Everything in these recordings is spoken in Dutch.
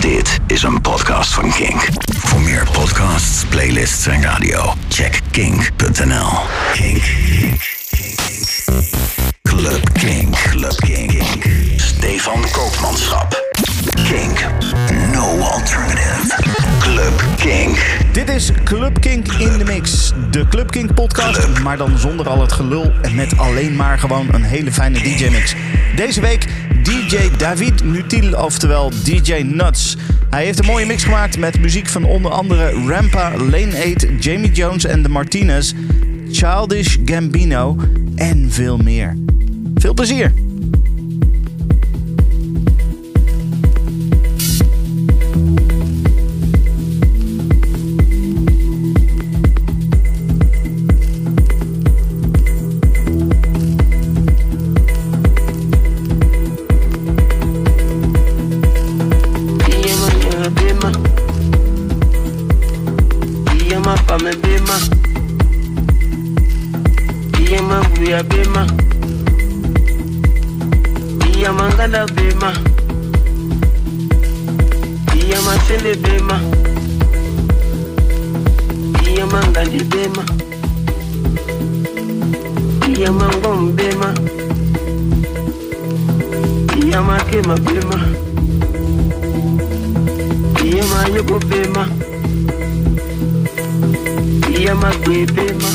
Dit is een podcast van Kink. Voor meer podcasts, playlists en radio, check kink.nl. Kink. Club Kink. Club Kink. Stefan Koopmanschap. Kink. No alternative. Club Kink. Dit is Club Kink in de Mix. De Club Kink podcast, maar dan zonder al het gelul en met alleen maar gewoon een hele fijne DJ-mix. Deze week DJ David Nutil, oftewel DJ Nuts. Hij heeft een mooie mix gemaakt met muziek van onder andere Rampa, Lane 8, Jamie Jones en de Martinez, Childish Gambino en veel meer. Veel plezier! ngombema iyamake mapema. Iyamanyo kupema iyamakwe pema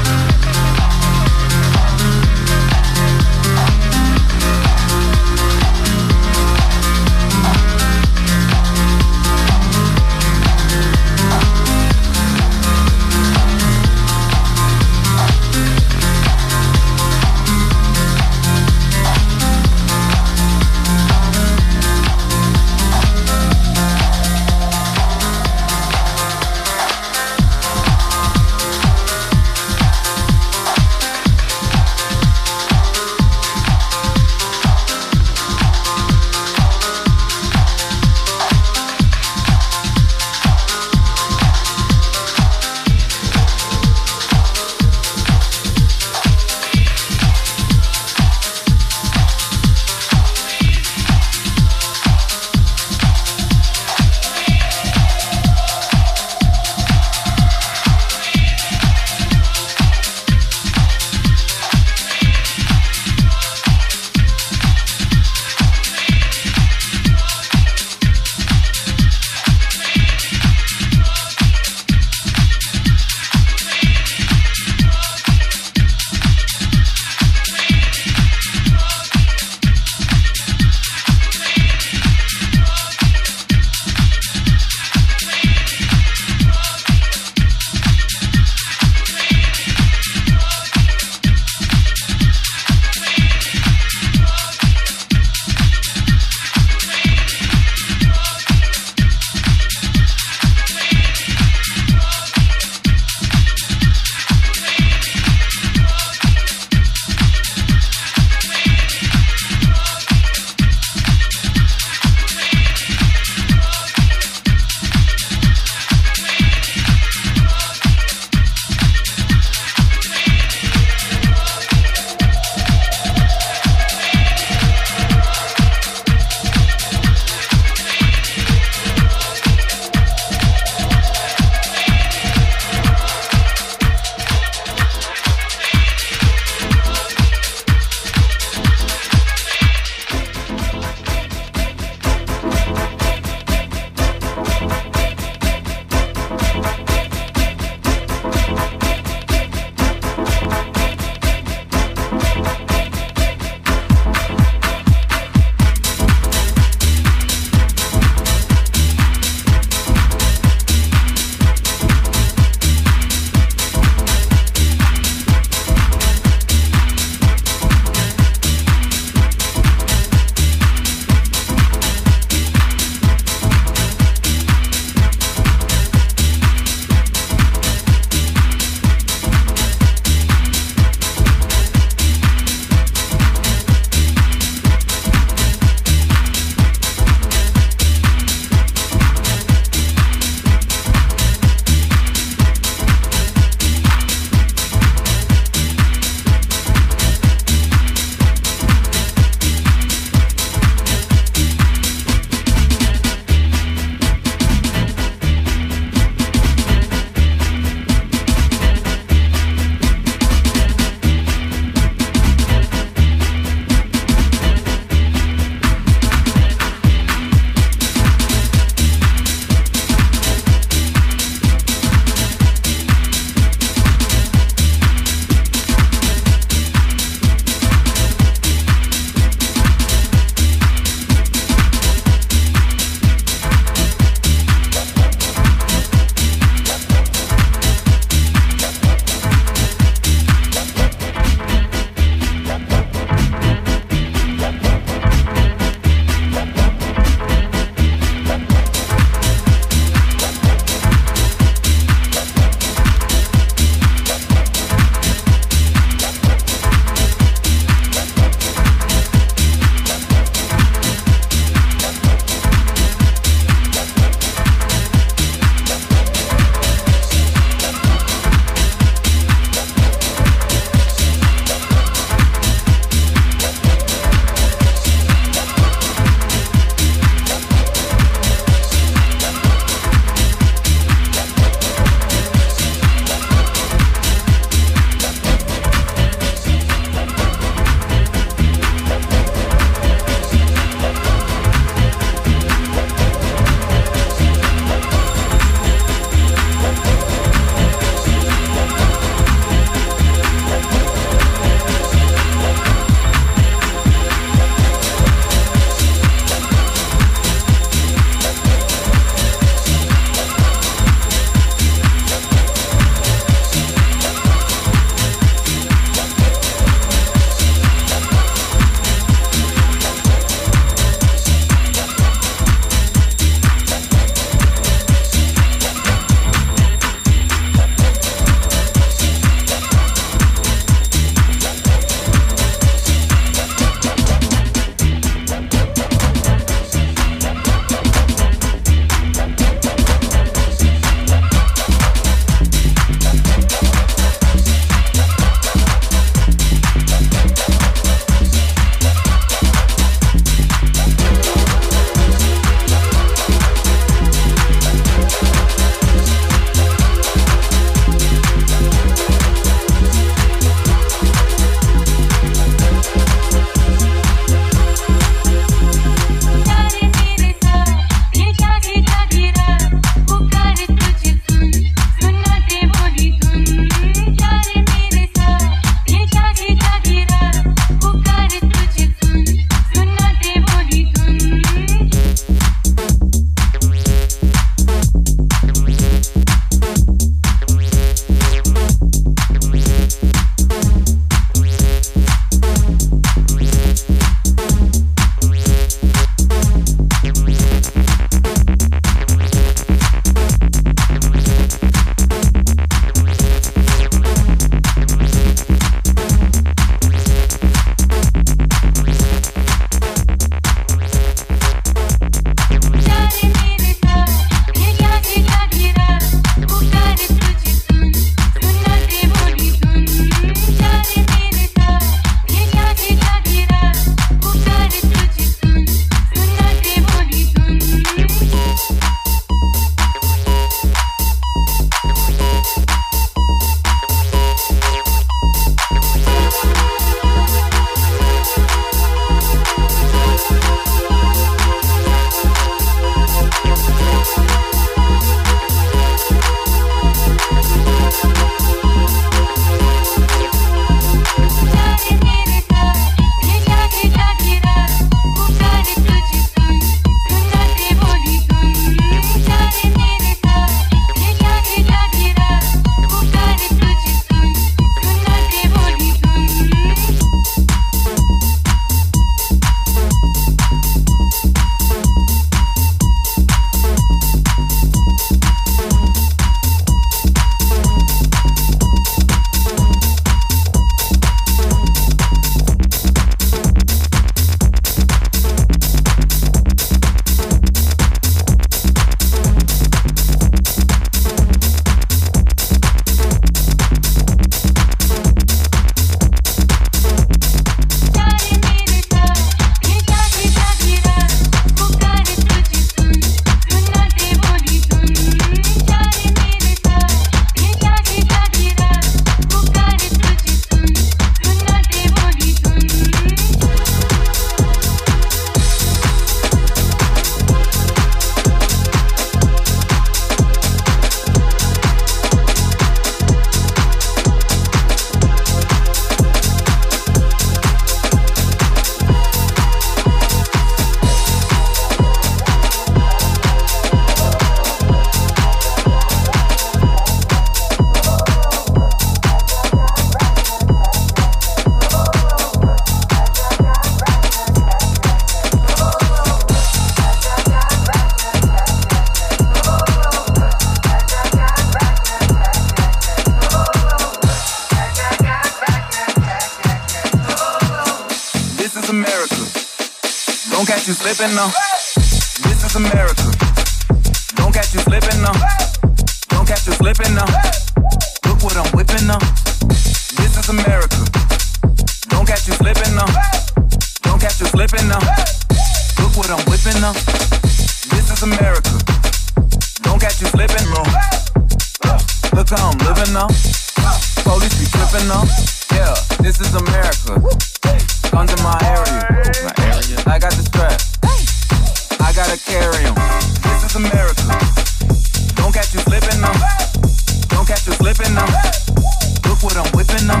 Look what I'm whipping now.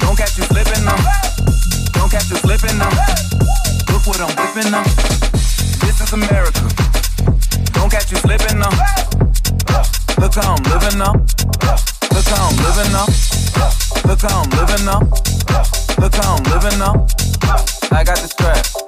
Don't catch you slipping now. Don't catch you slipping now. Look what I'm whipping now. This is America. Don't catch you slipping now. Look how I'm living now. Look how I'm living now. Look how I'm living now. Look how I'm living now. I got the strap.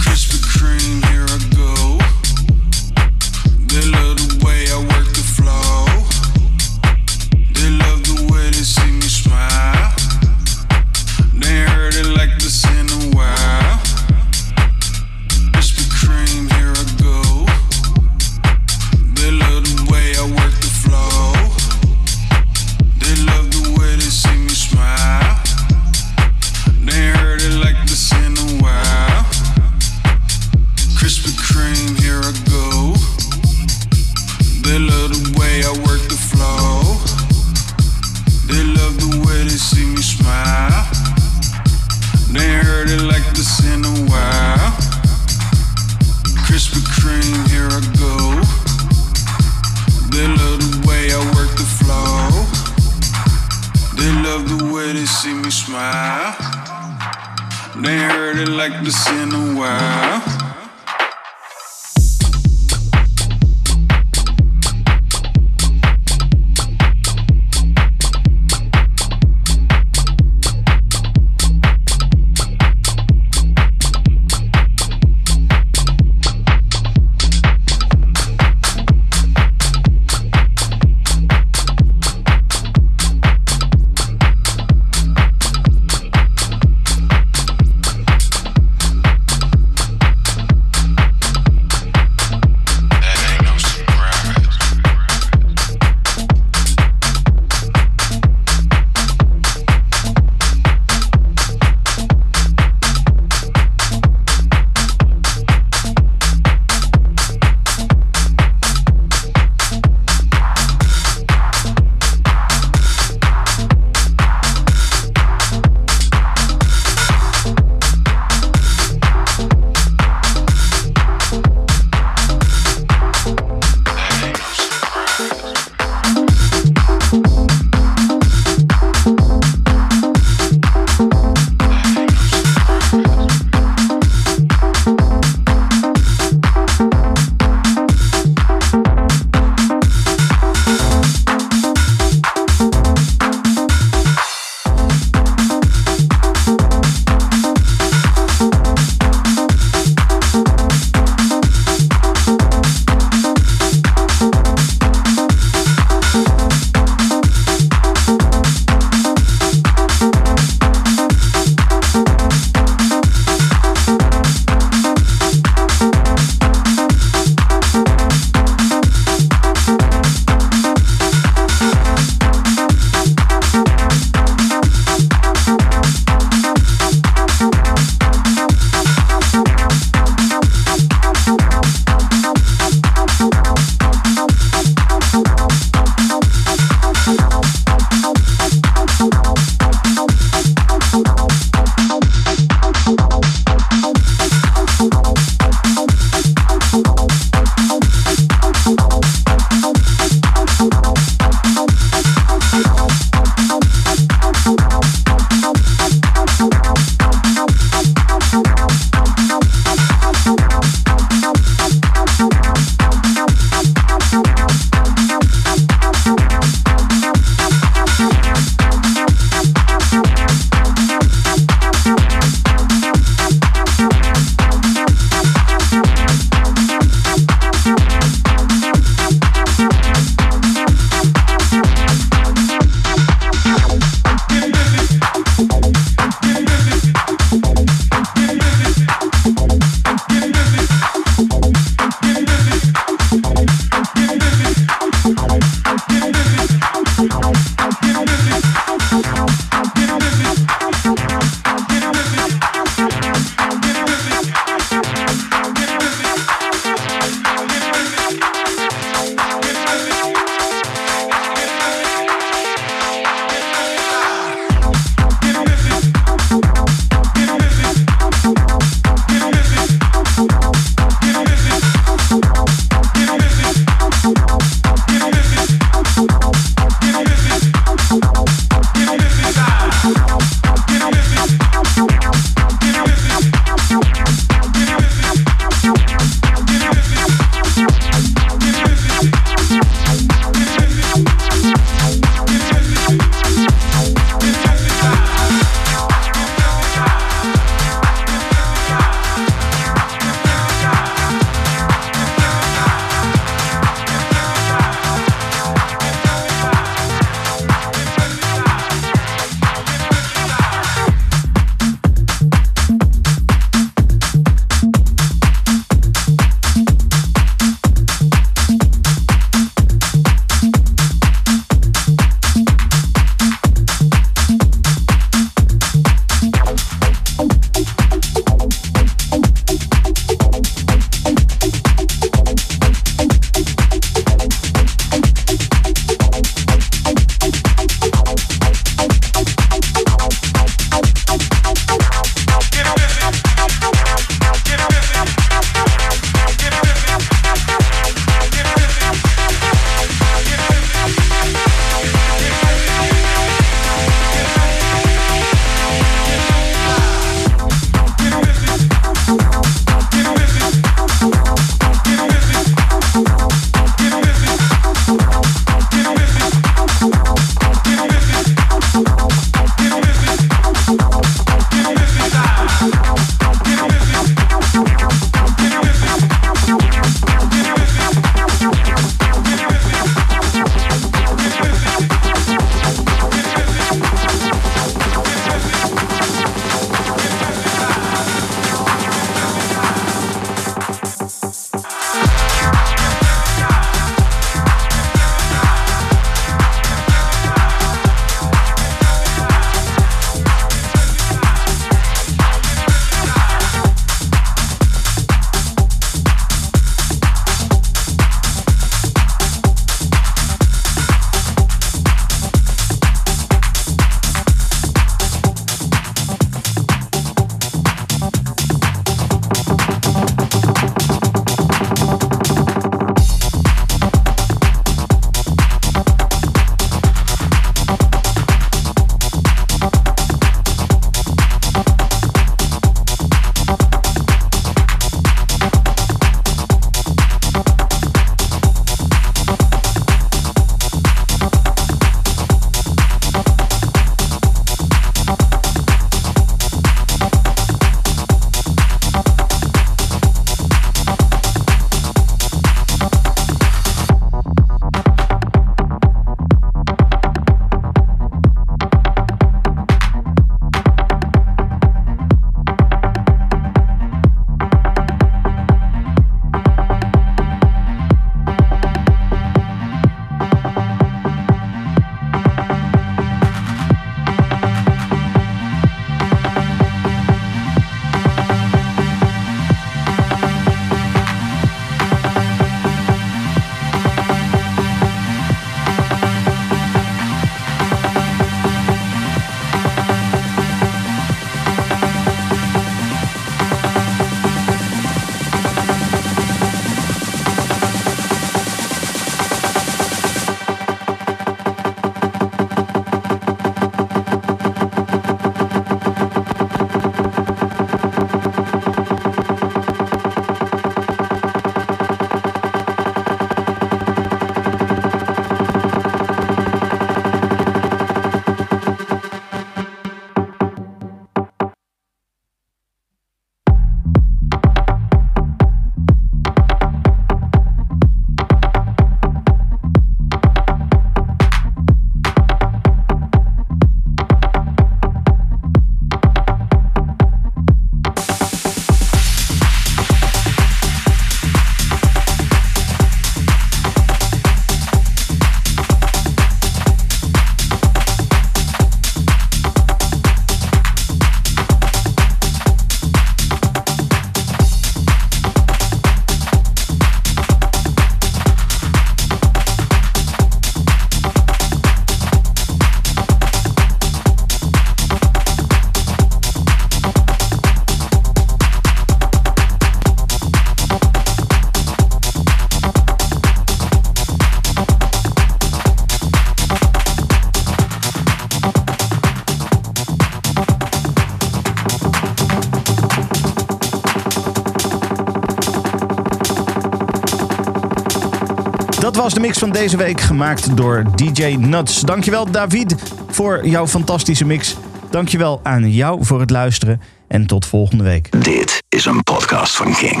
Mix van deze week, gemaakt door DJ Nuts. Dankjewel David voor jouw fantastische mix. Dankjewel aan jou voor het luisteren en tot volgende week. Dit is een podcast van Kink.